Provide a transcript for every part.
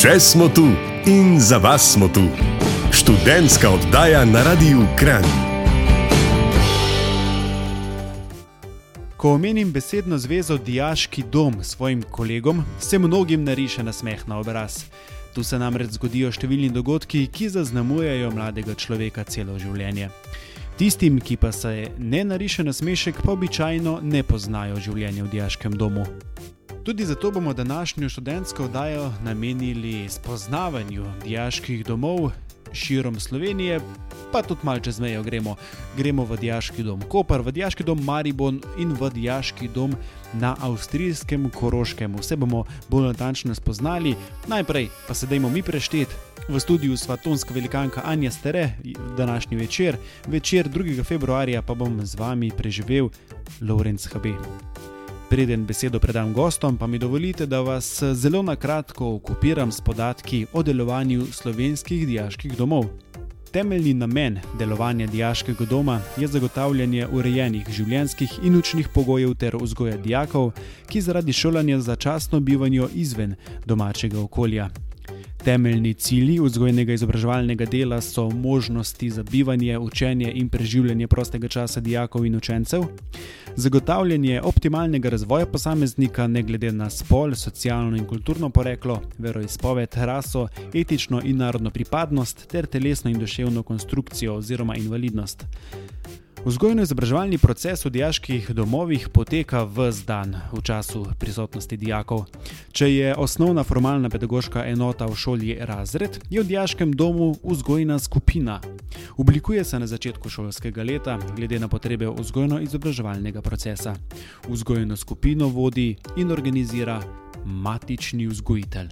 Še smo tu in za vas smo tu. Študentska oddaja na Radiu Kran. Ko omenim besedno zvezo Dijaški dom svojim kolegom, se mnogim nariše nasmeh na obraz. Tu se namreč zgodijo številni dogodki, ki zaznamujejo mladega človeka celo življenje. Tistim, ki pa se ne nariše nasmešek, pa običajno ne poznajo življenja v Dijaškem domu. Tudi zato bomo današnjo študentsko oddajo namenili spoznavanju dijaških domov širom Slovenije, pa tudi malo čez mejo gremo. Gremo v Dijaški dom Koper, v Dijaški dom Maribon in v Dijaški dom na avstrijskem Koroškem. Vse bomo bolj natančno spoznali. Najprej pa se dajmo mi prešteti. V studiu sva tonska velikanka Anja Stere, današnji večer, večer 2. februarja pa bom z vami preživel Lorenz Habe. Preden besedo predam gostom, pa mi dovolite, da vas zelo na kratko okupiram s podatki o delovanju slovenskih dijaških domov. Temeljni namen delovanja dijaškega doma je zagotavljanje urejenih življenjskih in učnih pogojev ter vzgoja dijakov, ki zaradi šolanja začasno bivajo izven domačega okolja. Temeljni cilji vzgojnega izobraževalnega dela so možnosti za bivanje, učenje in preživljanje prostega časa dijakov in učencev, zagotavljanje optimalnega razvoja posameznika, ne glede na spol, socialno in kulturno poreklo, veroizpoved, raso, etično in narodno pripadnost ter telesno in duševno konstrukcijo oziroma invalidnost. Vzgojno-izobraževalni proces v dijaških domovih poteka vse dan v času prisotnosti dijakov. Če je osnovna formalna pedagoška enota v šoli razred, je v dijaškem domu vzgojna skupina. Oblikuje se na začetku šolskega leta, glede na potrebe vzgojno-izobraževalnega procesa. Vzgojno skupino vodi in organizira matični vzgojitelj.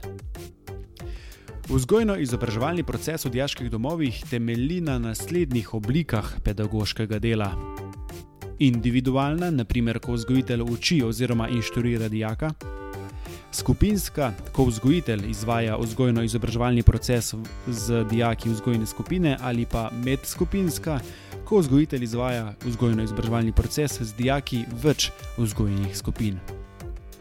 Vzgojno-izobraževalni proces v diaških domovih temelji na naslednjih oblikah pedagoškega dela. Individualna, naprimer, ko vzgojitelj uči oziroma inštruira dijaka. Skupinska, ko vzgojitelj izvaja vzgojno-izobraževalni proces z dijaki vzgojne skupine, ali pa medskupinska, ko vzgojitelj izvaja vzgojno-izobraževalni proces z dijaki več vzgojnih skupin.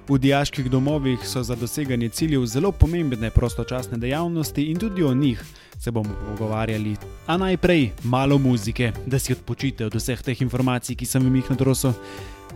V diaških domovih so za doseganje ciljev zelo pomembne prostočasne dejavnosti in tudi o njih se bomo pogovarjali. A najprej malo muzike, da si odpočite od vseh teh informacij, ki sem jih nadrosil.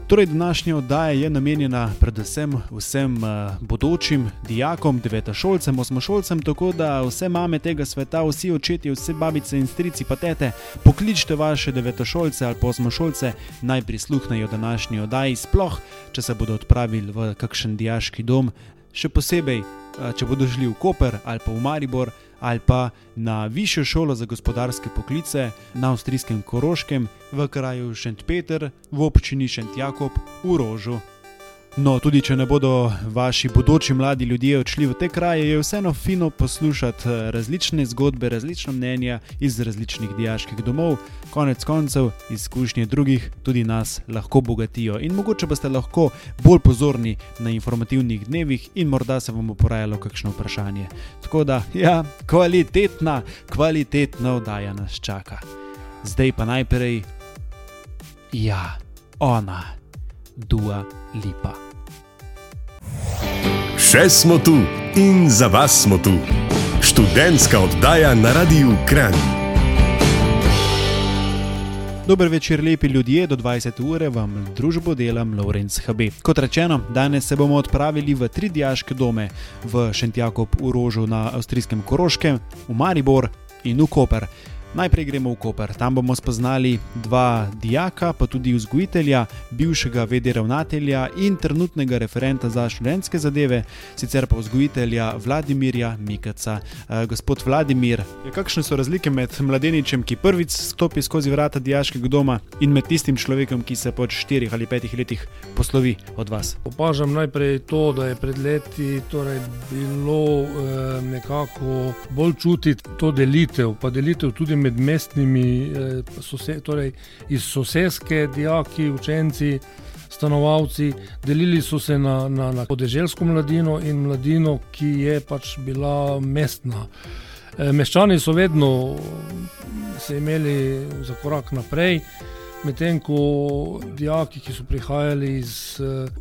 Torej, današnja oddaja je namenjena predvsem vsem uh, bodočim dijakom, devetošolcem, osmošolcem, tako da vse mame tega sveta, vsi očetje, vse babice in strici, pa tete, pokličite vaše devetošolce ali osmošolce, naj prisluhnejo današnji oddaji, sploh če se bodo odpravili v kakšen dijaški dom, še posebej, če bodo šli v Koper ali pa v Maribor ali pa na Višjo šolo za gospodarske poklice na avstrijskem Koroškem, v kraju Šentpeter, v občini Šentjakob, v Rožu. No, tudi če ne bodo vaši bodoči mladi ljudje odšli v te kraje, je vseeno fino poslušati eh, različne zgodbe, različna mnenja iz različnih diaških domov, konec koncev izkušnje drugih tudi nas lahko bogatijo in mogoče boste lahko bolj pozorni na informativnih dnevih in morda se vam bo porajalo kakšno vprašanje. Tako da, ja, kvalitetna, kvalitetna oddaja nas čaka. Zdaj pa najprej, ja, ona. Dua Lipa. Še smo tu in za vas smo tu. Študentska oddaja na Radiu Kran. Dober večer, lepi ljudje, do 20 ure vam družbo delam Lorenz HB. Kot rečeno, danes se bomo odpravili v tri diaške dome, v Šentjakob, v Rožu na avstrijskem Koroškem, v Maribor in v Koper. Najprej gremo v Koper, tam bomo spoznali dva dijaka, pa tudi vzgojitelja, bivšega vede ravnatelja in trenutnega referenta za študentske zadeve, sicer pa vzgojitelja Vladimirja Mikaca. E, gospod Vladimir, kakšne so razlike med mladeničem, ki prvič stopi skozi vrata dijaškega doma, in med tistim človekom, ki se po štirih ali petih letih poslovi od vas? Opažam najprej to, da je pred leti torej bilo e, nekako bolj čutiti to delitev, pa delitev tudi med mestnimi, eh, torej iz sosedske, dijaki, učenci, stanovalci. Delili so se na, na, na podeželsko mladino in mladino, ki je pač bila mestna. Eh, meščani so vedno se imeli za korak naprej. medtem ko dijaki, ki so prihajali iz,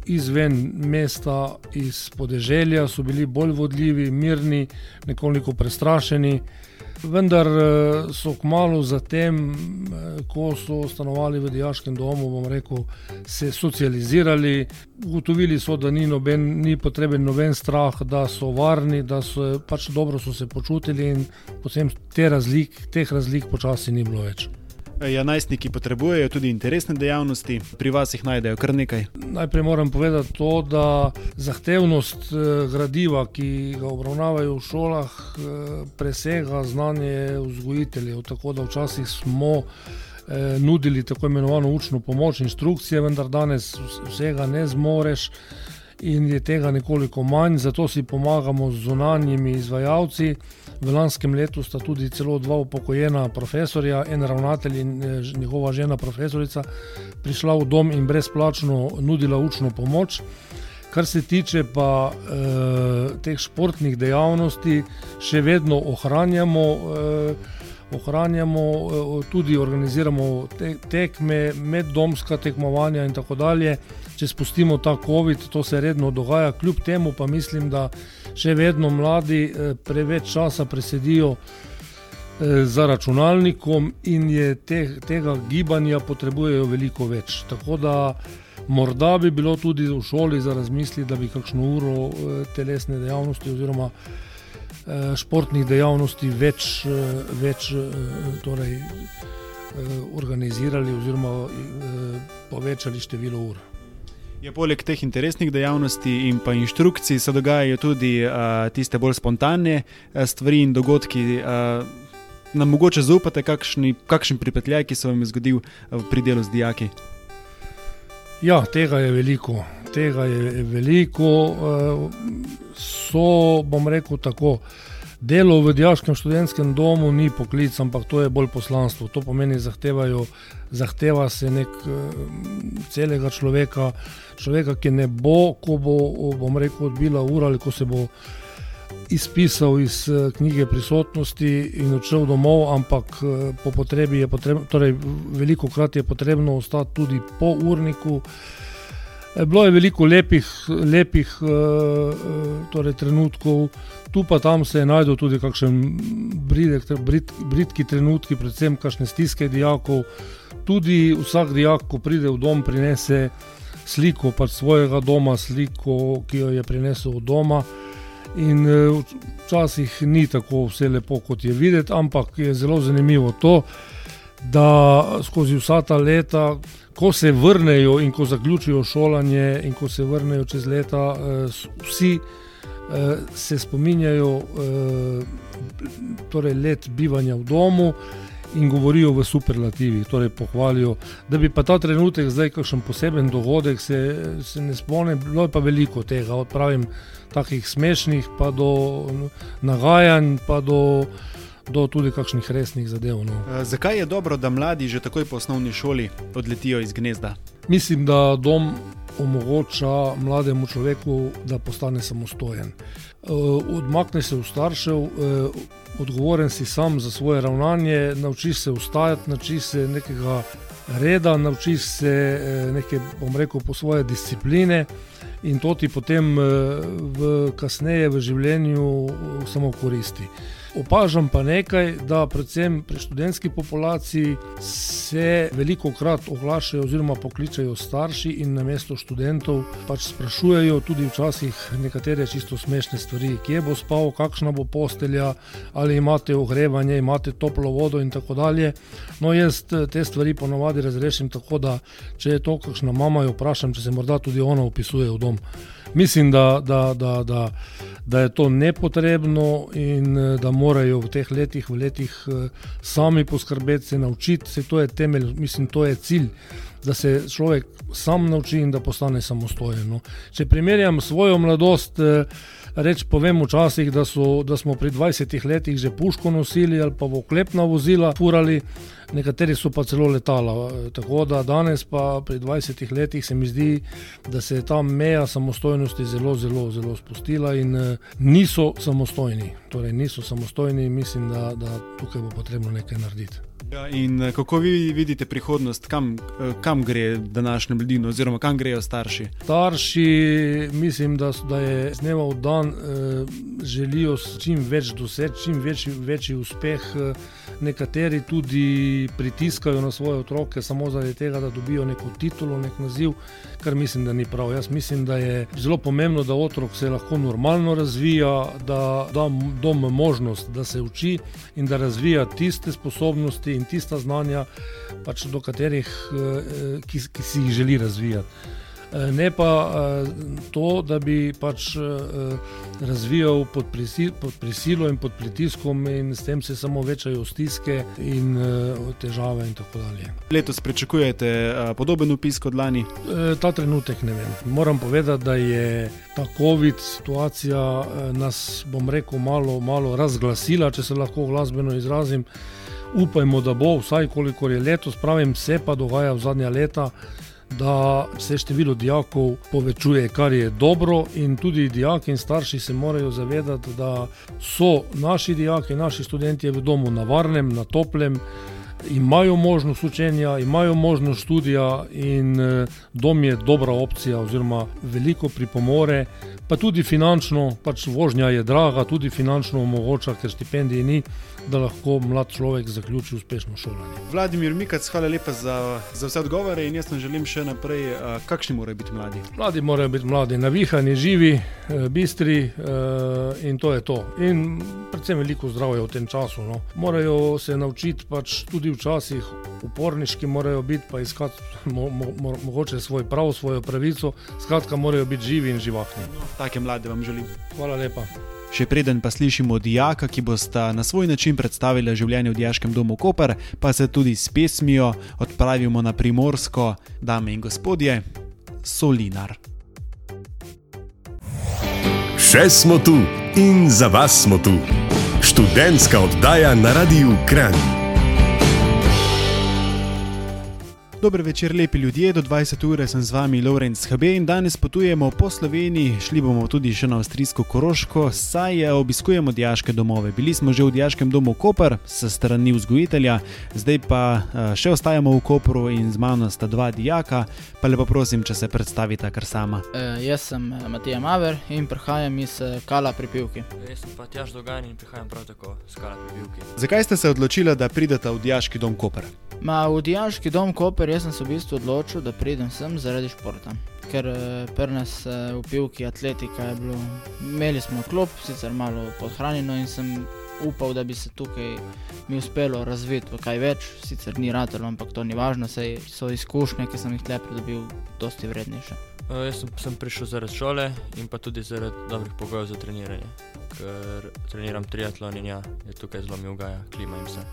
izven mesta, iz podeželja, so bili bolj vodljivi, mirni, nekoliko prestrašeni. Vendar so kmalo zatem, ko so stanovali v diaškem domu, bomo rekel, se socializirali, ugotovili so, da ni, noben, ni potreben noben strah, da so varni, da so pač dobro so se počutili in potem te razlik, teh razlik počasi ni bilo več. Ja, najstniki potrebujejo tudi interesne dejavnosti, pri vas jih najdejo kar nekaj. Najprej moram povedati to, da zahtevnost gradiva, ki ga obravnavajo v šolah, presega znanje vzgojiteljev. Tako da včasih smo nudili tako imenovano učno pomoč, inštrukcije, vendar danes vsega ne zmoreš. In je tega nekoliko manj, zato si pomagamo z zunanjimi izvajalci. V lanskem letu sta tudi celo dva upokojena profesorja, en ravnatelj in njegova žena, profesorica, prišla v dom in brezplačno nudila učno pomoč. Kar se tiče pa eh, teh športnih dejavnosti, še vedno ohranjamo, eh, ohranjamo tudi organiziramo te, tekme, meddomska tekmovanja in tako dalje. Če spustimo ta COVID, to se redno dogaja, kljub temu pa mislim, da še vedno mladi preveč časa presedijo za računalnikom in je te, tega gibanja potrebujejo veliko več. Tako da morda bi bilo tudi v šoli za razmisliti, da bi kakšno uro telesne dejavnosti oziroma športnih dejavnosti več, več torej, organizirali oziroma povečali število ur. Je poleg teh interesnih dejavnosti in pa inštrukcij se dogajajo tudi uh, tiste bolj spontane stvari in dogodki. Uh, nam mogoče zaupate, kakšni, kakšen pripetljaj, ki se vam je zgodil pri delu z dijaki? Ja, tega je veliko. Tega je veliko. So, bom rekel tako, delo v dijaškem študentskem domu ni poklic, ampak to je bolj poslanstvo. To pomeni, zahtevajo, zahteva se nek celega človeka, človeka, ki ne bo, ko bo, bom rekel, odbila ura ali ko se bo izpisal iz knjige prisotnosti in odšel domov, ampak po potrebi je potrebno, torej veliko krat je potrebno ostati tudi po urniku. Bilo je veliko lepih, lepih torej trenutkov, tu pa tam se je našel tudi kakšen bridek, bridki trenutki, predvsem kakšne stiske dijakov. Tudi vsak dijak, ko pride v dom, prinese sliko pač svojega doma, sliko, ki jo je prinesel od doma. In včasih ni tako vse lepo, kot je videti, ampak je zelo zanimivo to, da skozi vsa ta leta, ko se vrnejo in ko zaključijo šolanje in ko se vrnejo čez leta, vsi se spominjajo torej let bivanja v domu in govorijo v superlativih, torej pohvalijo. Da bi pa ta trenutek zdaj kakšen poseben dogodek, se, se ne spomnim, bilo je pa veliko tega, od pravim, takih smešnih pa do nagajanj pa do do tudi kakšnih resnih zadev, no. Zakaj je dobro, da mladi že takoj po osnovni šoli odletijo iz gnezda? Mislim, da dom omogoča mlademu človeku, da postane samostojen. odmakne se od staršev, odgovoren si sam za svoje ravnanje, naučiš se vstajati, naučiš se nekega reda, naučiš se neke, bom rekel, po svoje discipline. In to ti potem v kasneje v življenju samo koristi. Opažam pa nekaj, da predvsem pri študentski populaciji se velikokrat oglašajo oziroma pokličejo starši in namesto študentov pač sprašujejo tudi včasih nekatere čisto smešne stvari. Kje bo spal, kakšna bo postelja, ali imate ogrevanje, imate toplo vodo in tako dalje. No, jaz te stvari ponavadi razrešim tako, da če je to kakšna mama, jo vprašam, če se morda tudi ona vpisuje v dom. Mislim, da, da, da, da, da je to nepotrebno in da morajo v teh letih, v letih sami poskrbeti, se naučiti, saj to je temelj, mislim, to je cilj. Da se človek sam nauči in da postane samostojen, no. Če primerjam svojo mladost, rečem, povem včasih, da so, da smo pri dvajsetih letih že puško nosili ali pa v oklepna vozila furali, nekateri so pa celo letala, tako da danes pa pri dvajsetih letih se mi zdi, da se je ta meja samostojnosti zelo, zelo, zelo spustila in niso samostojni. Torej niso samostojni in mislim, da, da tukaj bo potrebno nekaj narediti. Ja, in eh, kako vi vidite prihodnost, kam, eh, kam gre današnja mladina, oziroma kam grejo starši? Starši, mislim, da, da je z dneva v dan eh, želijo čim več doseči, čim večji, večji uspeh. Eh, nekateri tudi pritiskajo na svoje otroke samo zaradi tega, da dobijo neko titulo, nek naziv, kar mislim, da ni prav. Jaz mislim, da je zelo pomembno, da otrok se lahko normalno razvija, da da dom možnost, da se uči in da razvija tiste sposobnosti in tista znanja, pač do katerih, eh, ki, ki si jih želi razvijati. Eh, ne pa eh, to, da bi pač razvijal pod, prisil, pod prisilo in pod pritiskom, in s tem se samo večajo stiske in težave. In Letos pričakujete podoben upis kot lani? Ta trenutek ne vem. Moram povedati, da je ta COVID situacija nas, bom rekel, malo, malo razglasila, če se lahko glasbeno izrazim upajmo, da bo vsaj kolikor je letos, pravim, se pa dogaja v zadnja leta. Da se število dijakov povečuje, kar je dobro, in tudi dijaki in starši se morajo zavedati, da so naši dijaki, naši študenti v domu na varnem, na toplem, imajo možnost učenja, imajo možnost študija, in eh, dom je dobra opcija, oziroma veliko pripomore, pa tudi finančno, pač vožnja je draga, tudi finančno omogoča, ker štipendije ni da lahko mlad človek zaključi uspešno šolanje. Vladimir Mikac, hvala lepa za, za vse odgovore in jaz vam želim še naprej, kakšni morajo biti mladi. Mladi morajo biti mladi, navihani, živi, e, bistri e, in to je to. In predvsem veliko zdravja v tem času. No. Morajo se naučiti pač tudi včasih. Uporniški morajo biti, pa iskati mo, mo, mo, mogoče svoj prav, svojo pravico, skratka, morajo biti živi in živahni. Take mlade vam želim. Hvala lepa. Še preden pa slišimo dijaka, ki bosta na svoj način predstavila življenje v Dijaškem domu Koper, pa se tudi s pesmijo odpravimo na primorsko, dame in gospodje, Solinar. Še smo tu in za vas smo tu. Študentska oddaja na Radiu Kran. Dober večer, lepi ljudje, do 20 ure sem z vami, Lorenz HB in danes potujemo po Sloveniji, šli bomo tudi še na avstrijsko Koroško, saj obiskujemo diaške domove. Bili smo že v diaškem domu Koper, s strani vzgojitelja, zdaj pa eh, še ostajamo v Kopru in z mano sta dva dijaka. Pa lepo prosim, če se predstavite kar sama. E, jaz sem eh, Matija Maver in prihajam iz Kala pri Pivki. Jaz sem pa Tjaš Dogan in prihajam prav tako iz Kala pri Pivki. Zakaj ste se odločili, da pridete v diaški dom Koper? Ma, v diaški dom Koper jaz sem se v bistvu odločil, da pridem sem zaradi športa. Ker eh, prnes eh, v pivki atletika je bilo, imeli smo klop, sicer malo podhranjeno in sem upal, da bi se tukaj mi uspelo razviti v kaj več, sicer ni ratelo, ampak to ni važno, saj so izkušnje, ki sem jih tle pridobil, dosti vrednejše. Uh, jaz sem, sem prišel zaradi šole in pa tudi zaradi dobrih pogojev za treniranje, ker treniram triatlon in ja, je tukaj zelo mi ugaja, klima in vse.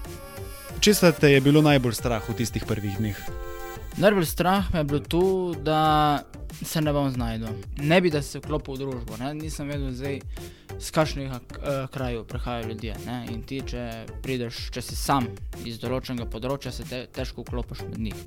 Če ste je bilo najbolj strah v tistih prvih dneh? Najbolj strah me je bilo to, da se ne bom znašel. Ne bi da se vklopil v družbo, ne? nisem vedel, zdaj, z kakšnih uh, krajev prihajajo ljudje. Ne? In ti, če prideš, če si sam iz določenega področja, se te, težko vklopiš med njih.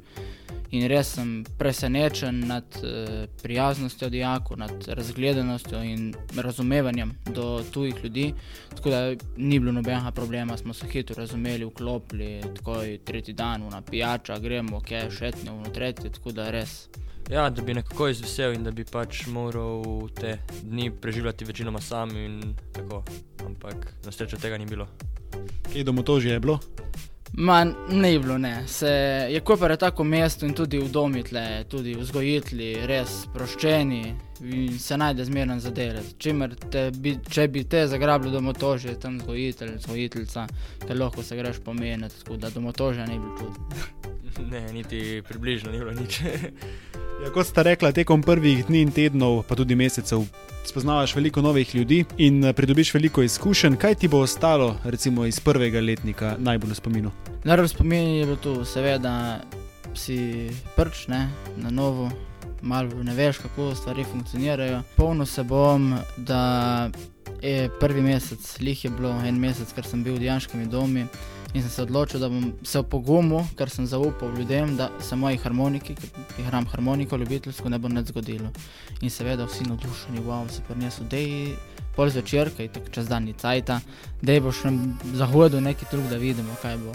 In res sem presenečen nad uh, prijaznostjo dijakov, nad razgledanostjo in razumevanjem do tujih ljudi. Tako da ni bilo nobenega problema, smo se hitro razumeli, vklopili, tako je tretji dan, na pijača, gremo, ok, šetnjo, v tretji, tako da res. Ja, da bi nekako izvesel in da bi pač moral te dni preživljati večinoma sam in tako. Ampak na srečo tega ni bilo. Kaj domo to že je bilo? Ma, ne bilo, ne. Se, je Koper je tako mesto in tudi v domu tle, tudi vzgojitelji, res sproščeni in se najde zmeren za delati. Če bi te zagrabili domotožje, tam vzgojitelj, vzgojiteljca, te lahko se greš pomeniti, tako da domotožje ne bi bilo čudno. Ne, niti približno ni bilo nič. ja, kot sta rekla, tekom prvih dni in tednov, pa tudi mesecev, spoznavaš veliko novih ljudi in eh, pridobiš veliko izkušenj. Kaj ti bo ostalo, recimo iz prvega letnika, najbolj v spominu? Najbolj v spominu je bilo to, seveda, si prč, ne, na novo, malo ne veš, kako stvari funkcionirajo. Polno se bom, da je prvi mesec, lih je bilo en mesec, ker sem bil v Janškem domu. In sem se odločil, da bom se opogumil, ker sem zaupal ljudem, da se moji harmoniki, ki igram harmoniko, ljubiteljsko, ne bo nič zgodilo. In seveda vsi navdušeni, wow, se prinesel, da pol zvečer, kaj tako čez dan ni cajta, da je boš na zahodu neki drug, da vidimo, kaj bo.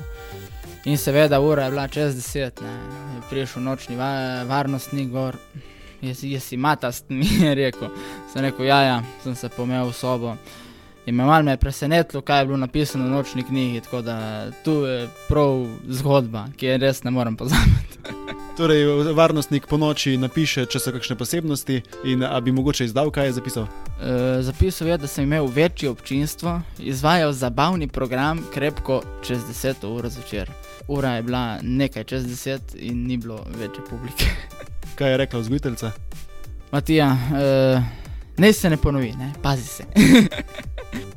In seveda, ura je bila čez deset, ne, je prišel nočni va varnostnik gor, jaz, jaz si matast, mi je rekel. Sem rekel, ja, ja, sem se pomel v sobo. In me malo me je presenetilo, kaj je bilo napisano v nočni knjigi, tako da tu je prav zgodba, ki je res ne morem pozabiti. Torej, varnostnik po noči napiše, če so kakšne posebnosti in a bi mogoče izdal, kaj je zapisal. E, zapisal je, da sem imel večje občinstvo, izvajal zabavni program krepko čez 10 ur zvečer. Ura je bila nekaj čez 10 in ni bilo večje publike. Kaj je rekla vzgojiteljica? Matija, e, ne se ne ponovi, ne? pazi se.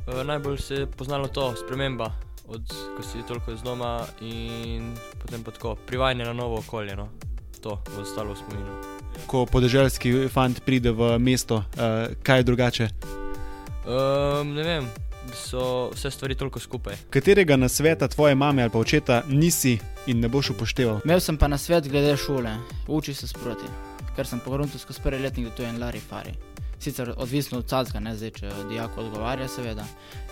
Uh, najbolj se je poznalo to, sprememba, od ko si toliko iz doma in potem pa tako privajanje na novo okolje. No. To bo ostalo v spominu. Ko podeželski fant pride v mesto, uh, kaj je drugače? Um, ne vem, so vse stvari toliko skupaj. Katerega nasveta tvoje mame ali pa očeta nisi in ne boš upošteval? Imel sem pa na svet glede šole, uči se sproti, ker sem pogrunil skozi prvi letnik, da to je en lari fari. Sicer odvisno od cacka, ne zdaj, če dijak odgovarja, seveda.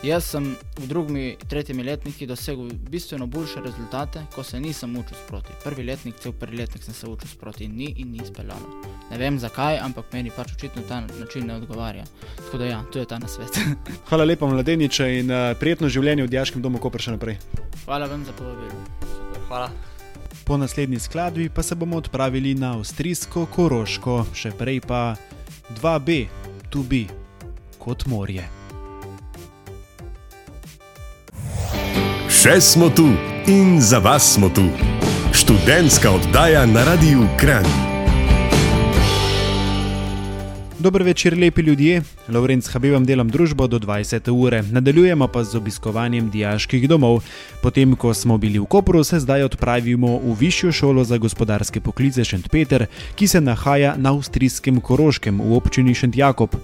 Jaz sem v drugimi, tretjimi letniki dosegel bistveno boljše rezultate, ko se nisem učil sproti. Prvi letnik, cel prvi letnik sem se učil sproti in ni in ni speljano. Ne vem zakaj, ampak meni pač očitno ta način ne odgovarja. Tako da ja, to je ta nasvet. Hvala lepa, mladeniče, in uh, prijetno življenje v Dijaškem domu, ko še naprej. Hvala vam za povabilo. Hvala. Po naslednji skladbi pa se bomo odpravili na avstrijsko Koroško, še prej pa 2B, tu bi, kot morje. Še smo tu in za vas smo tu. Študentska oddaja na Radiu Kran. Dober večer, lepi ljudje. Lovrenc Habe vam delam družbo do 20. ure. Nadaljujemo pa z obiskovanjem dijaških domov. Potem, ko smo bili v Kopru, se zdaj odpravimo v Višjo šolo za gospodarske poklice Šentpeter, ki se nahaja na avstrijskem Koroškem v občini Šentjakob.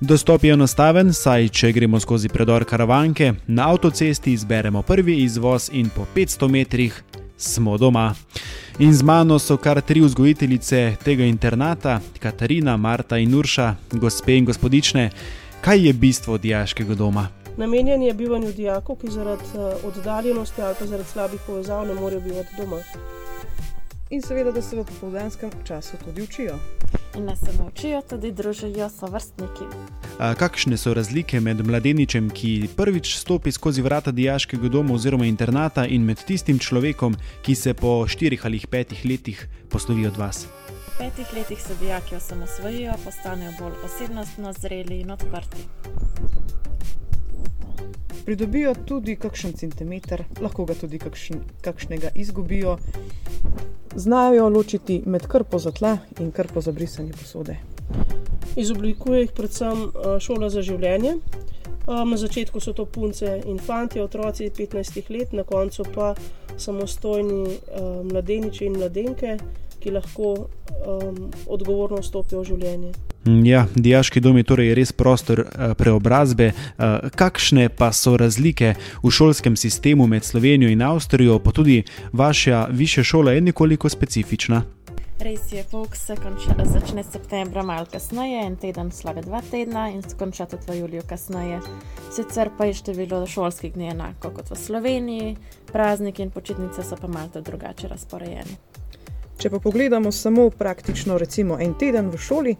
Dostop je enostaven, saj če gremo skozi predor Karavanke, na avtocesti izberemo prvi izvoz in po 500 metrih smo doma. In z mano so kar tri vzgojiteljice tega internata, Katarina, Marta in Urša, gospe in gospodične. Kaj je bistvo dijaškega doma? Namenjen je bivanju dijakov, ki zaradi eh, oddaljenosti ali pa zaradi slabih povezav ne morejo bivati doma. In seveda, da se v popoldanskem času tudi učijo. In ne samo učijo, tudi družijo s vrstniki. A, kakšne so razlike med mladeničem, ki prvič stopi skozi vrata dijaškega doma oziroma internata, in med tistim človekom, ki se po štirih ali petih letih poslovi od vas? V petih letih se dijaki osamosvojijo, postanejo bolj osebnostno zreli in odprti. Pridobijo tudi kakšen centimeter, lahko ga tudi kakšen, kakšnega izgubijo. Znajo ločiti med krpo za tla in krpo za brisanje posode. Izoblikuje jih predvsem šola za življenje. Na začetku so to punce in fanti, otroci 15 let, na koncu pa samostojni mladeniči in mladenke, ki lahko odgovorno stopijo v življenje. Mm, Ja, dijaški dom je torej res prostor eh, preobrazbe. Eh, Kakšne pa so razlike v šolskem sistemu med Slovenijo in Avstrijo, pa tudi vaša višja šola je nekoliko specifična? Res je, pouk se konča, začne septembra malo kasneje, en teden slabe dva tedna in konča tudi v juliju kasneje. Sicer pa je število šolskih dni enako kot v Sloveniji, prazniki in počitnice so pa malo drugače razporejeni. Če pa pogledamo samo praktično, recimo en teden v šoli,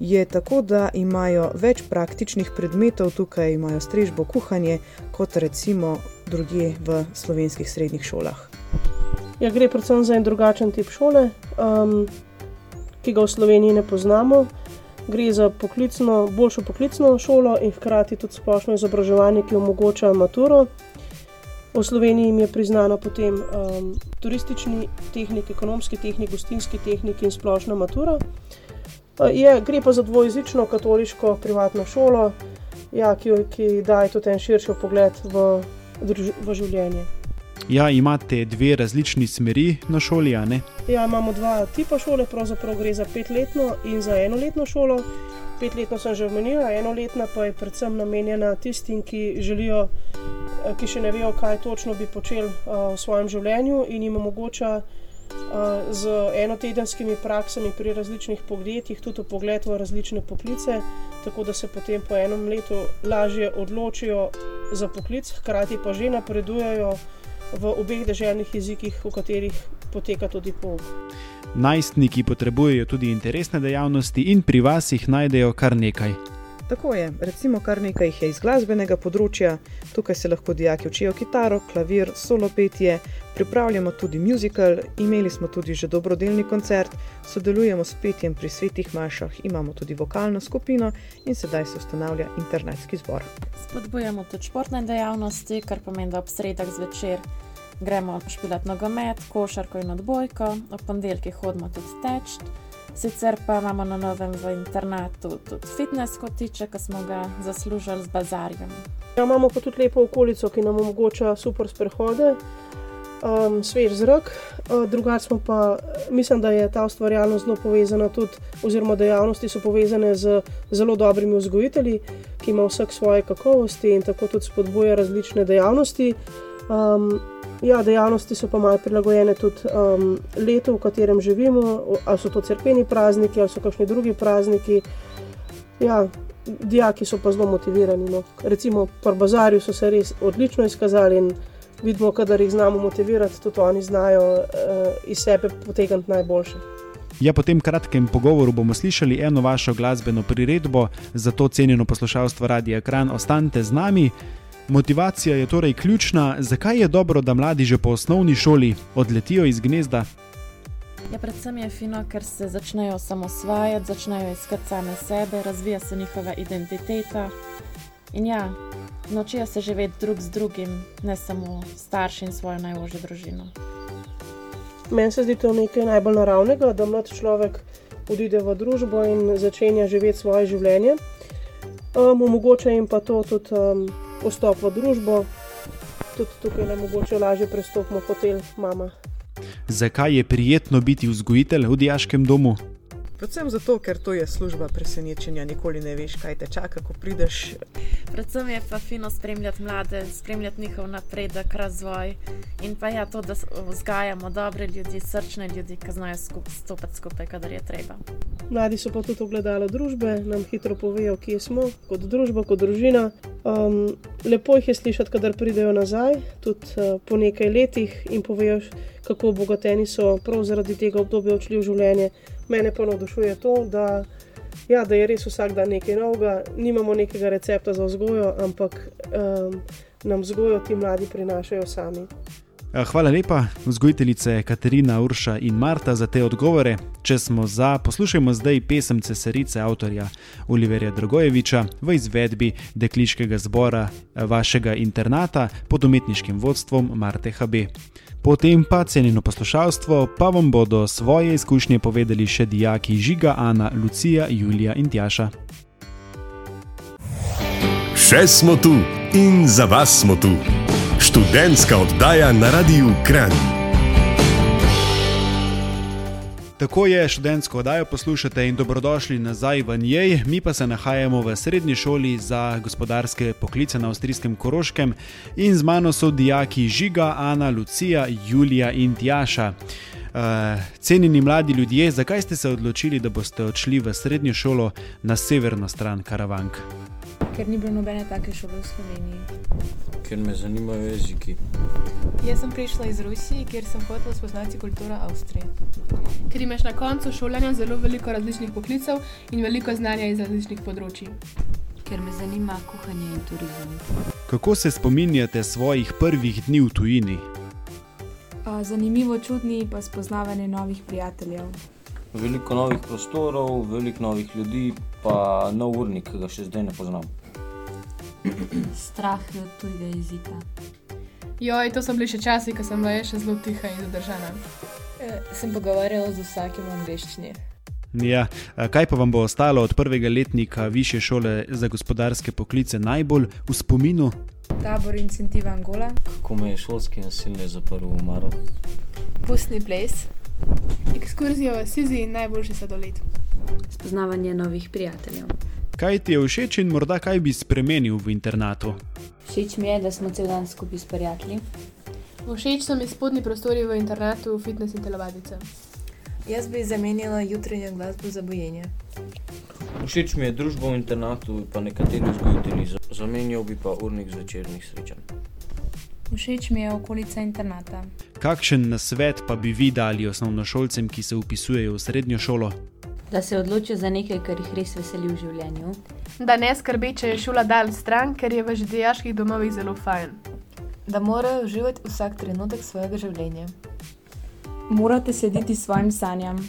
je tako, da imajo več praktičnih predmetov, tukaj imajo strežbo, kuhanje, kot recimo drugje v slovenskih srednjih šolah. Ja, gre predvsem za en drugačen tip šole, um, ki ga v Sloveniji ne poznamo. Gre za poklicno, boljšo poklicno šolo in hkrati tudi splošno izobraževanje, ki omogoča maturo. V Sloveniji jim je priznana potem um, turistični tehnik, ekonomski tehnik, gostinski tehnik in splošna matura. Uh, Je, gre pa za dvojezično katoliško privatno šolo, ja, ki, ki daje tudi en širši pogled v, v življenje. Ja, imate dve različni smeri na šoli, a ne? Ja, imamo dva tipa šole, pravzaprav gre za petletno in za enoletno šolo. Petletno sem že omenila, enoletna pa je predvsem namenjena tistim, ki želijo, ki še ne vejo, kaj točno bi počeli uh, v svojem življenju in jim omogoča uh, z enotedenskimi praksami pri različnih podjetjih tudi pogled v različne poklice, tako da se potem po enem letu lažje odločijo za poklic, hkrati pa že napredujejo v obeh državnih jezikih, v katerih poteka tudi pouk. Najstniki potrebujejo tudi interesne dejavnosti in pri vas jih najdejo kar nekaj. Tako je, recimo kar nekaj jih je iz glasbenega področja, tukaj se lahko dijaki učijo kitaro, klavir, solo petje, pripravljamo tudi muzikal, imeli smo tudi že dobrodelni koncert, sodelujemo s petjem pri svetih mašah, imamo tudi vokalno skupino in sedaj se ustanavlja internetski zbor. Spodbujamo tudi športne dejavnosti, kar pomeni, da ob sredah zvečer gremo špilat nogomet, košarko in odbojko, ob ponedeljkih hodimo tudi teč. Sicer pa imamo na novem v internatu tudi fitness kotiče, ki smo ga zaslužili z bazarjem. Ja, imamo pa tudi lepo okolico, ki nam omogoča super sprehode, um, svež zrak. Uh, drugače smo pa, mislim, da je ta ustvarjalnost zelo povezana tudi, oziroma dejavnosti so povezane z zelo dobrimi vzgojitelji, ki ima vsak svoje kakovosti in tako tudi spodbuja različne dejavnosti. Um, ja, dejavnosti so pa malo prilagojene tudi um, letu, v katerem živimo, ali so to crkveni prazniki, ali so kakšni drugi prazniki. Ja, dijaki so pa zelo motivirani. No. Recimo, pri Bazarju so se res odlično izkazali in vidimo, da jih znamo motivirati, tudi oni znajo uh, iz sebe potegniti najboljše. Ja, po tem kratkem pogovoru bomo slišali eno vašo glasbeno priredbo, zato cenjeno poslušalstvo Radia Kran, ostanite z nami. Motivacija je torej ključna, zakaj je dobro, da mladi že po osnovni šoli odletijo iz gnezda. Ja, predvsem je fino, ker se začnejo samosvajati, začnejo iskati same sebe, razvija se njihova identiteta. In ja, naučijo se živeti drug z drugim, ne samo starši in svojo najožjo družino. Meni se zdi to nekaj najbolj naravnega, da mlad človek odide v družbo in začenja živeti svoje življenje. Um, omogoča jim pa to tudi um, vstop v družbo, tudi tukaj je mogoče lažje prestopiti hotel, mama. Zakaj je prijetno biti vzgojitelj v diaškem domu? Predvsem zato, ker to je služba presenečenja, nikoli ne veš, kaj te čaka, ko prideš. Predvsem je pa fino spremljati mlade, spremljati njihov napredek, razvoj in pa ja, to, da vzgajamo dobre ljudi, srčne ljudi, ki znajo skup, stopiti skupaj, kadar je treba. Mladi so pa tudi ogledalo družbe, nam hitro povejo, kje smo, kot družba, kot družina. Um, lepo jih je slišati, kadar pridejo nazaj, tudi uh, po nekaj letih in povejo, kako obogateni so prav zaradi tega obdobja odšli v življenje. Mene pa navdušuje to, da, ja, da je res vsak dan nekaj novega, nimamo nekega recepta za vzgojo, ampak um, nam vzgojo ti mladi prinašajo sami. Hvala lepa, vzgojiteljice Katarina, Urša in Marta, za te odgovore. Če smo za, poslušajmo zdaj pesem Cesarice avtorja Oliverja Dragojeviča v izvedbi dekliškega zbora vašega internata pod umetniškim vodstvom Marte HB. Potem pa cenjeno poslušalstvo, pa vam bodo svoje izkušnje povedali še dijaki Žiga, Ana, Lucija, Julija in Tjaša. Še smo tu in za vas smo tu. Študentska oddaja na Radiu Kran. Tako je, študentsko oddajo poslušate in dobrodošli nazaj v njej. Mi pa se nahajamo v srednji šoli za gospodarske poklice na avstrijskem Koroškem in z mano so dijaki Žiga, Ana, Lucija, Julija in Tjaša. Uh, cenjeni mladi ljudje, zakaj ste se odločili, da boste odšli v srednjo šolo na severno stran Karavank? Ker ni bilo nobene take šole v Sloveniji. Ker me zanimajo jeziki. Jaz sem prišla iz Rusije, kjer sem hotela spoznati kulturo Avstrije. Ker imaš na koncu šolanja zelo veliko različnih poklicev in veliko znanja iz različnih področji. Ker me zanima kuhanje in turizem. Kako se spominjate svojih prvih dni v tujini? Zanimivo, čudni pa spoznavanje novih prijateljev. Veliko novih prostorov, veliko novih ljudi, pa nov urnik, ki ga še zdaj ne poznam. Strah od tujega jezika. Joj, to so bili še časi, ko sem bila še zelo tiha in zadržana. E, sem pogovarjala z vsakim v angleščini. Ja, kaj pa vam bo ostalo od prvega letnika Više šole za gospodarske poklice najbolj v spominu? Tabor incentiva Angola. Kako me je šolski nasilje zaprl v Maro? Pustni ples. Ekskurzijo v Sizi in najboljši sladoled. Spoznavanje novih prijateljev. Kaj ti je všeč in morda kaj bi spremenil v internatu? Všeč mi je, da smo cel dan skupaj s prijatelji. Všeč so mi spodnji prostori v internatu, fitness in telovadice. Jaz bi zamenjala jutranjo glasbo za bojenje. Všeč mi je družba v internatu, pa nekateri vzgojitelji. za- Zamenjal bi pa urnik zvečernih srečanj. Všeč mi je okolica internata. Kakšen nasvet pa bi vi dali osnovnošolcem, ki se upisujejo v srednjo šolo? Da se odločijo za nekaj, kar jih res veseli v življenju. Da ne skrbi, če je šola dal stran, ker je v žedijaških domovih zelo fajn. Da morajo uživati vsak trenutek svojega življenja. Morate slediti svojim sanjam.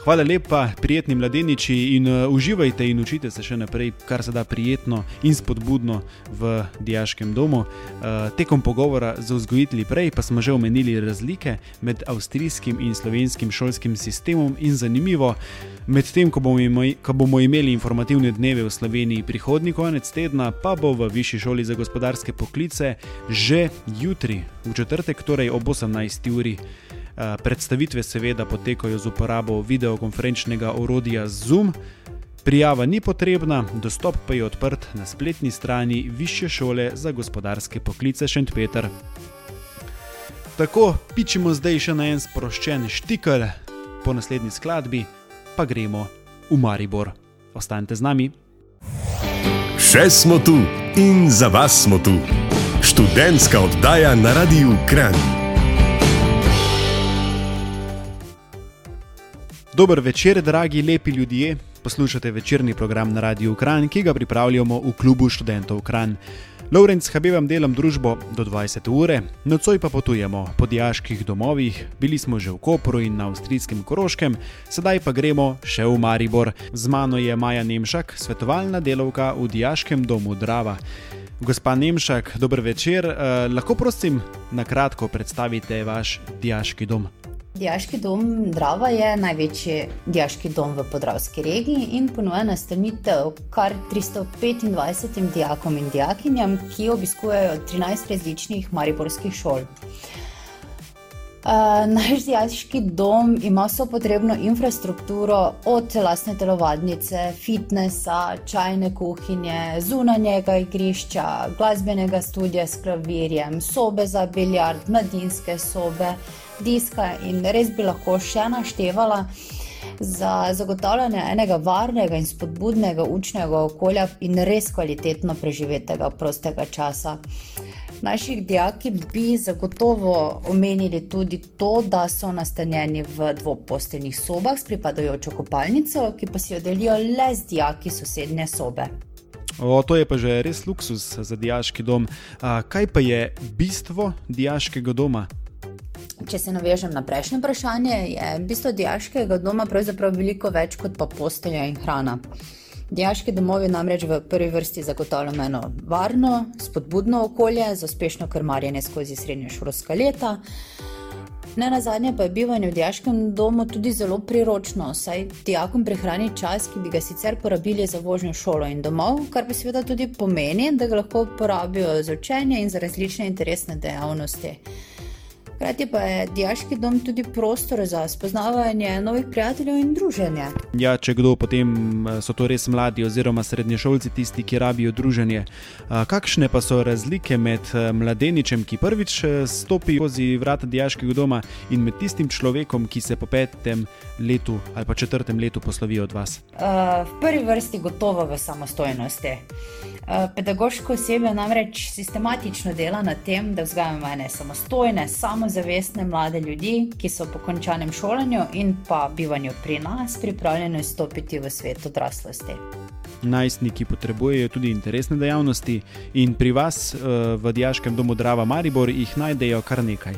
Hvala lepa, prijetni mladeniči in uh, uživajte in učite se še naprej, kar se da prijetno in spodbudno v dijaškem domu. Uh, tekom pogovora z vzgojitelji prej pa smo že omenili razlike med avstrijskim in slovenskim šolskim sistemom in zanimivo, medtem ko ko bomo imeli informativne dneve v Sloveniji prihodnji konec tedna, pa bo v Višji šoli za gospodarske poklice že jutri, v četrtek, torej ob 18. uri. Eh, Predstavitve seveda potekajo z uporabo videokonferenčnega orodja Zoom. Prijava ni potrebna, dostop pa je odprt na spletni strani Višje šole za gospodarske poklice Šentpeter. Tako pičimo zdaj še na en sproščen štikel, po naslednji skladbi pa gremo v Maribor. Ostanite z nami. Še smo tu in za vas smo tu. Študentska oddaja na Radiu Kran. Dober večer, dragi lepi ljudje. Poslušate večerni program na Radiu Kran, ki ga pripravljamo v klubu študentov Kran. Lovrenc Habibam delam družbo do 20 ure, nocoj pa potujemo po dijaških domovih, bili smo že v Kopru in na avstrijskem Koroškem, sedaj pa gremo še v Maribor. Z mano je Maja Nemšak, svetovalna delavka v dijaškem domu Drava. Gospa Nemšak, dober večer, eh, lahko prosim na kratko predstavite vaš dijaški dom. Dijaški dom Drava je največji dijaški dom v podravski regiji in ponuja nastanitev kar 325 dijakom in dijakinjam, ki obiskujejo 13 različnih mariborskih šol. Uh, naš dijaški dom ima vso potrebno infrastrukturo, od lastne telovadnice, fitnesa, čajne kuhinje, zunanjega igrišča, glasbenega studia s klavirjem, sobe za biljard, mladinske sobe, diska in res bi lahko še naštevala. Za zagotavljanje enega varnega in spodbudnega učnega okolja in res kvalitetno preživetega prostega časa. Naših dijaki bi zagotovo omenili tudi to, da so nastanjeni v dvoposteljnih sobah s pripadajočo kopalnico, ki pa si jo delijo le z dijaki sosednje sobe. O, to je pa že res luksus za dijaški dom. A, kaj pa je bistvo dijaškega doma? Če se navežem na prejšnje vprašanje, je bistvo dijaškega doma pravzaprav veliko več kot pa postelja in hrana. Dijaški domovi namreč v prvi vrsti zagotavljajo eno varno, spodbudno okolje za uspešno krmarjenje skozi srednješolska leta. Ne na zadnje pa je bivanje v dijaškem domu tudi zelo priročno, saj dijakom prihrani čas, ki bi ga sicer porabili za vožnjo šolo in domov, kar pa seveda tudi pomeni, da ga lahko uporabijo za učenje in za različne interesne dejavnosti. Hkrati pa je dijaški dom tudi prostor za spoznavanje novih prijateljev in druženje. Ja, če kdo, potem eh, so to res mladi oziroma srednješolci tisti, ki rabijo druženje. Kakšne pa so razlike med eh, mladeničem, ki prvič eh, stopi skozi vrata dijaškega doma in med tistim človekom, ki se po petem letu ali pa četrtem letu poslovi od vas? Uh, v prvi vrsti gotovo v samostojnosti. Uh, pedagoško osebje namreč sistematično dela na tem, da vzgajamo ene samostojne, samozavestne mlade ljudi, ki so po končanem šolanju in pa bivanju pri nas pripravljeni stopiti v svet odraslosti. Najstniki potrebujejo tudi interesne dejavnosti in pri vas eh, v dijaškem domu Drava Maribor jih najdejo kar nekaj.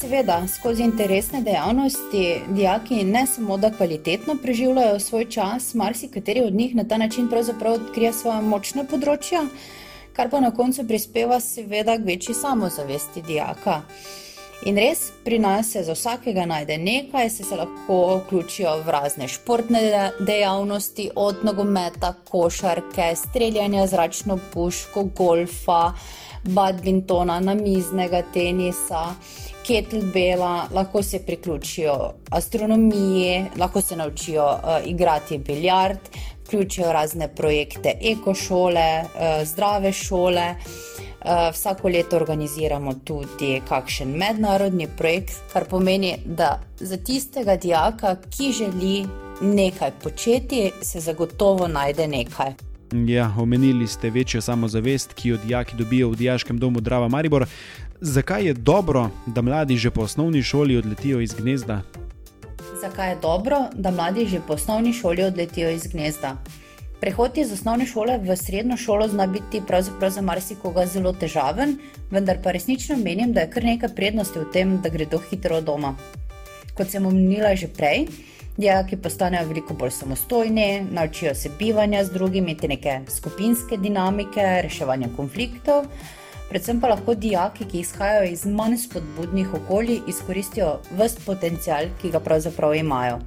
Seveda, skozi interesne dejavnosti dijaki ne samo da kvalitetno preživljajo svoj čas, marsikateri od njih na ta način pravzaprav odkrije svoje močne področja, kar pa na koncu prispeva seveda k večji samozavesti dijaka. In res, pri nas se za vsakega najde nekaj, se, se lahko vključijo v razne športne de- dejavnosti, od nogometa, košarke, streljanja z zračno puško, golfa, badmintona, namiznega tenisa, kettlebela, lahko se priključijo astronomiji, lahko se naučijo uh, igrati biljard, vključijo razne projekte ekošole, uh, zdrave šole. Uh, vsako leto organiziramo tudi kakšen mednarodni projekt, kar pomeni, da za tistega dijaka, ki želi nekaj početi, se zagotovo najde nekaj. Ja, omenili ste večjo samozavest, ki jo dijaki dobijo v Dijaškem domu Drava Maribor. Zakaj je dobro, da mladi že po osnovni šoli odletijo iz gnezda? Zakaj je dobro, da mladi že po osnovni šoli odletijo iz gnezda? Prehod iz osnovne šole v srednjo šolo zna biti pravzaprav za marsikoga zelo težaven, vendar pa resnično menim, da je kar nekaj prednosti v tem, da gredo hitro od doma. Kot sem omenila že prej, dijaki postanejo veliko bolj samostojni, naučijo se bivanja z drugimi, te neke skupinske dinamike, reševanja konfliktov. Predvsem pa lahko dijaki, ki izhajajo iz manj spodbudnih okolij, izkoristijo vse potencial, ki ga pravzaprav imajo.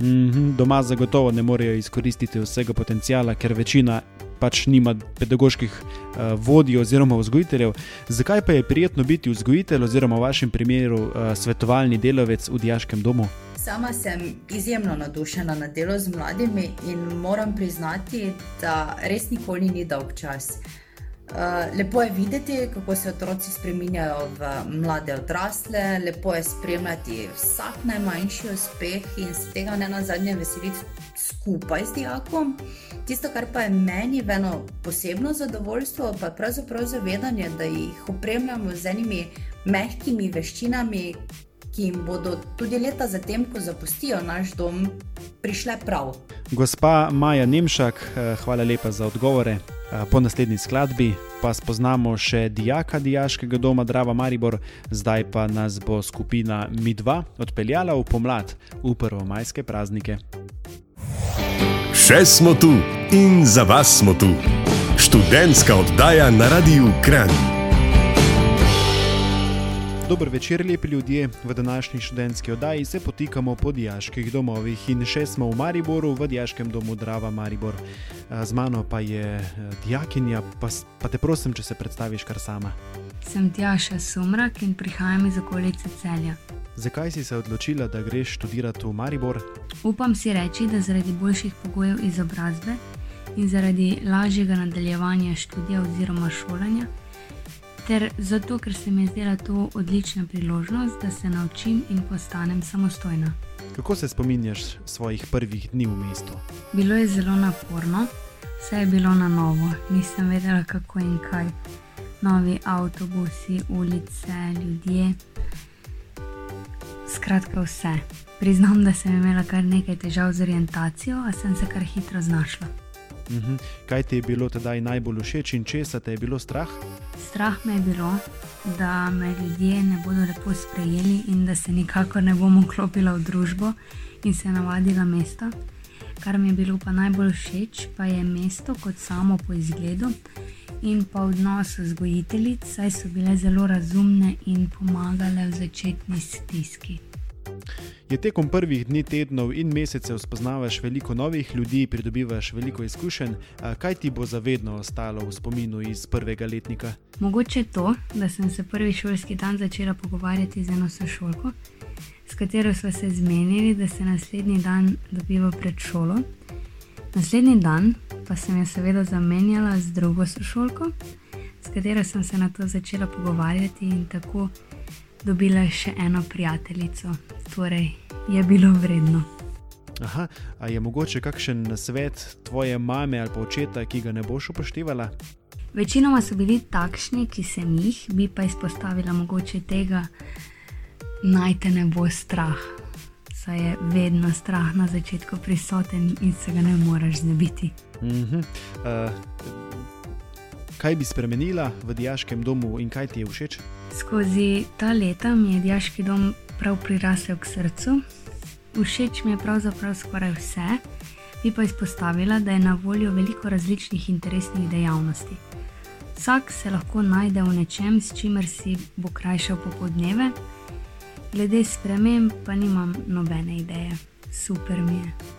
Mm -hmm, doma zagotovo ne morejo izkoristiti vsega potencijala, ker večina pač nima pedagoških uh, vodij oziroma vzgojiteljev. Zakaj pa je prijetno biti vzgojitelj oziroma v vašem primeru uh, svetovalni delavec v dijaškem domu? Sama sem izjemno navdušena na delo z mladimi in moram priznati, da res nikoli ni dolg čas. Uh, lepo je videti, kako se otroci spremenjajo v mlade odrasle, lepo je spremljati vsak najmanjši uspeh in se tega ne na zadnje veseliti skupaj z dijakom. Tisto, kar pa je meni eno posebno zadovoljstvo, pa je pravzaprav zavedanje, da jih opremljamo z enimi mehkimi veščinami, ki jim bodo tudi leta zatem, ko zapustijo naš dom, prišle prav. Gospa Maja Nemšak, eh, hvala lepa za odgovore. Eh, po naslednji skladbi pa spoznamo še dijaka Dijaškega doma Drava Maribor, zdaj pa nas bo skupina Mi2 odpeljala v pomlad, v prvomajske praznike. Še smo tu in za vas smo tu. Študentska oddaja na Radiu Kran. Dober večer, lepi ljudje. V današnji študentski oddaji se potikamo po dijaških domovih in še smo v Mariboru, v dijaškem domu Drava Maribor. Z mano pa je dijakinja, pa, pa te prosim, če se predstaviš kar sama. Sem Tjaša Sumrak in prihajam iz okolice celja. Zakaj si se odločila, da greš študirati v Maribor? Upam si reči, da zaradi boljših pogojev izobrazbe in zaradi lažjega nadaljevanja študija oziroma šolanja ter zato, ker se mi je zdela to odlična priložnost, da se naučim in postanem samostojna. Kako se spominjaš svojih prvih dni v mestu? Bilo je zelo naporno, vse je bilo na novo, nisem vedela, kako in kaj. Novi avtobusi, ulice, ljudje. Skratka, vse. Priznam, da sem imela kar nekaj težav z orientacijo, a sem se kar hitro znašla. Mhm. Kaj ti je bilo tedaj najbolj všeč in česa te je bilo strah? Strah me je bilo, da me ljudje ne bodo lepo sprejeli in da se nikakor ne bom vklopila v družbo in se navadila mesta. Kar mi je bilo pa najbolj všeč, pa je mesto kot samo po izgledu in pa odnos z gojiteljic, saj so bile zelo razumne in pomagale v začetni stiski. Je tekom prvih dni, tednov in mesecev spoznavaš veliko novih ljudi, pridobivaš veliko izkušenj, kaj ti bo zavedno ostalo v spominu iz prvega letnika? Mogoče to, da sem se prvi šolski dan začela pogovarjati z eno sošolko, s katero smo se zmenili, da se naslednji dan dobiva pred šolo. Naslednji dan pa sem jo seveda zamenjala z drugo sošolko, s katero sem se na to začela pogovarjati in tako dobila še eno prijateljico, torej je bilo vredno. Aha, a je mogoče kakšen svet tvoje mame ali pa očeta, ki ga ne boš upoštevala? Večinoma so bili takšni, ki sem jih, bi pa izpostavila mogoče tega, naj te ne bo strah. Saj je vedno strah na začetku prisoten in se ga ne moreš znebiti. Uh -huh. uh, kaj bi spremenila v diaškem domu in kaj ti je všeč? Skozi ta leta mi je diaški dom prav prirasel k srcu. Všeč mi je pravzaprav skoraj vse, bi pa izpostavila, da je na voljo veliko različnih interesnih dejavnosti. Vsak se lahko najde v nečem, s čimer si bo krajšal popodneve, glede sprememb pa nimam nobene ideje. Super mi je.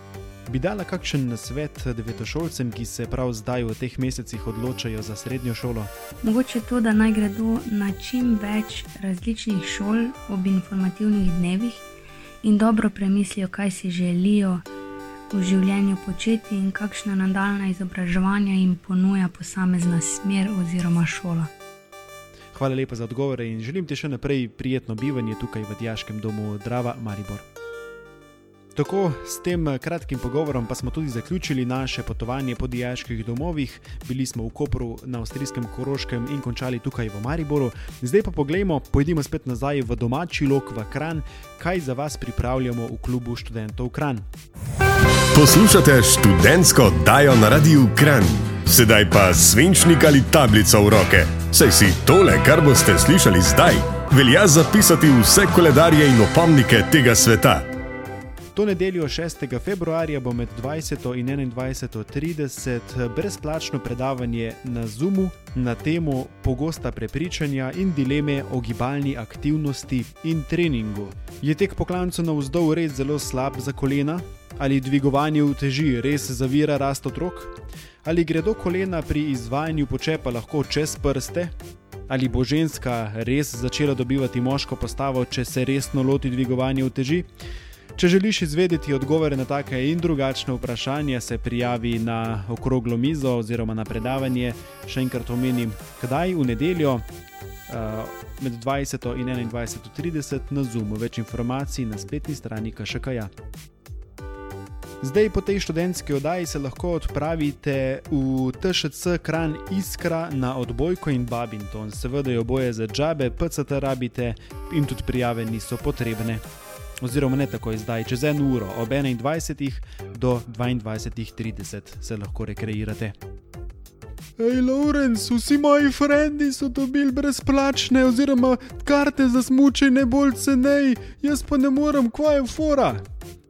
Bi dala kakšen svet devetošolcem, ki se prav zdaj v teh mesecih odločajo za srednjo šolo? Mogoče to, da naj gredo na čim več različnih šol ob informativnih dnevih in dobro premislijo, kaj si želijo v življenju početi in kakšna nadaljna izobraževanja jim ponuja posamezna smer oziroma šola. Hvala lepa za odgovore in želim ti še naprej prijetno bivanje tukaj v Dijaškem domu Drava Maribor. Tako s tem eh, kratkim pogovorom pa smo tudi zaključili naše potovanje po dijaških domovih. Bili smo v Kopru, na avstrijskem Koroškem in končali tukaj v Mariboru. Zdaj pa poglejmo, pojdimo spet nazaj v domači lok v Kran, kaj za vas pripravljamo v klubu študentov Kran. Poslušate študentsko oddajo na radiju Kran. Sedaj pa svinčnik ali tablico v roke. Saj si tole, kar boste slišali zdaj, velja zapisati vse koledarje in opomnike tega sveta. To nedeljo 6. februarja bo med 20 in 21.30 brezplačno predavanje na Zoomu na temo pogosta prepričanja in dileme o gibalni aktivnosti in treningu. Je tek poklancu na vzdolj res zelo slab za kolena? Ali dvigovanje v teži res zavira rast otrok? Ali gredo kolena pri izvajanju počepa lahko čez prste? Ali bo ženska res začela dobivati moško postavo, če se resno loti dvigovanja v teži? Če želiš izvedeti odgovore na take in drugačne vprašanja, se prijavi na okroglo mizo oziroma na predavanje. Še enkrat omenim, kdaj v nedeljo uh, med 20 in 21.30 na Zoomu. Več informacij na spletni strani KŠKJ. Zdaj po tej študentski oddaji se lahko odpravite v TŠC Kran Iskra na odbojko in Babington. Seveda je oboje za džabe, PCT rabite in tudi prijave niso potrebne oziroma ne tako zdaj, čez eno uro, ob 21. do 22.30 se lahko rekreirate. Hej, Lorenz, vsi moji frendi so dobili brezplačne, oziroma karte za smučanje bolj cenej, jaz pa ne morem, kva je fora.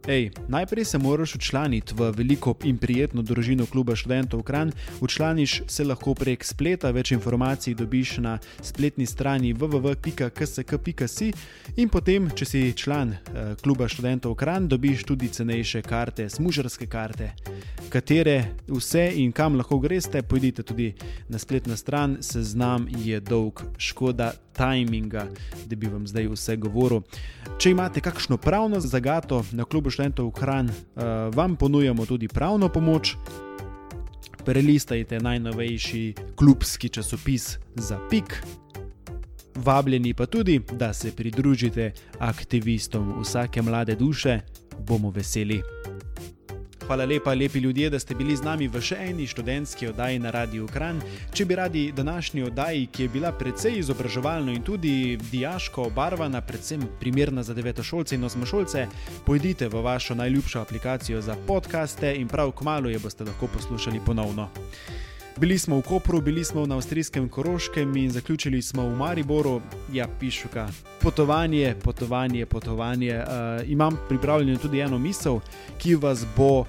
Ej, najprej se moraš učlaniti v veliko in prijetno družino kluba študentov Kran. Učlaniš se lahko prek spleta, več informacij dobiš na spletni strani www.ksk.si in potem, če si član eh, kluba študentov Kran, dobiš tudi cenejše karte, smužarske karte, katere vse in kam lahko greste, pojdite tudi na spletno stran, seznam je dolg, škoda tajminga, da bi vam zdaj vse govoril. Če imate kakšno pravno zagato na klubu študentov Kran, uh, vam ponujamo tudi pravno pomoč. Prelistajte najnovejši klubski časopis za pik. Vabljeni pa tudi, da se pridružite aktivistom vsake mlade duše, bomo veseli. Hvala lepa, lepi ljudje, da ste bili z nami v še eni študentski oddaji na Radiu Kran. Če bi radi današnji oddaji, ki je bila precej izobraževalna in tudi diaško obarvana, predvsem primerna za devetošolce in osmošolce, pojdite v vašo najljubšo aplikacijo za podkaste in prav kmalo jo boste lahko poslušali ponovno. Bili smo v Kopru, bili smo na avstrijskem Koroškem in zaključili smo v Mariboru, ja, pišuka. Potovanje, potovanje, potovanje. Uh, imam pripravljeno tudi eno misel, ki vas bo uh,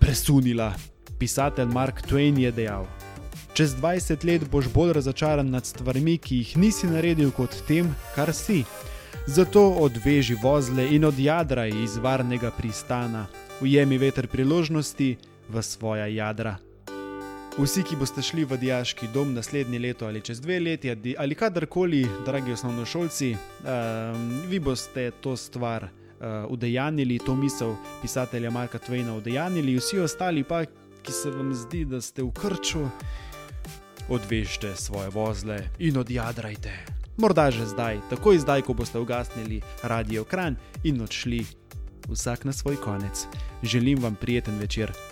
presunila. Pisatelj Mark Twain je dejal: Čez 20 let boš bolj razočaran nad stvarmi, ki jih nisi naredil, kot tem, kar si. Zato odveži vozle in odjadraj iz varnega pristana, ujemi veter priložnosti v svoja jadra. Vsi, ki boste šli v diaški dom naslednje leto ali čez dve leti, ali kadarkoli, dragi osnovnošolci, um, vi boste to stvar uh, udejanili, to misel pisatelja Marka Twaina udejanili, vsi ostali pa, ki se vam zdi, da ste v krču, odvežite svoje vozle in odjadrajte. Morda že zdaj, takoj zdaj, ko boste ugasnili radio kran in odšli vsak na svoj konec. Želim vam prijeten večer.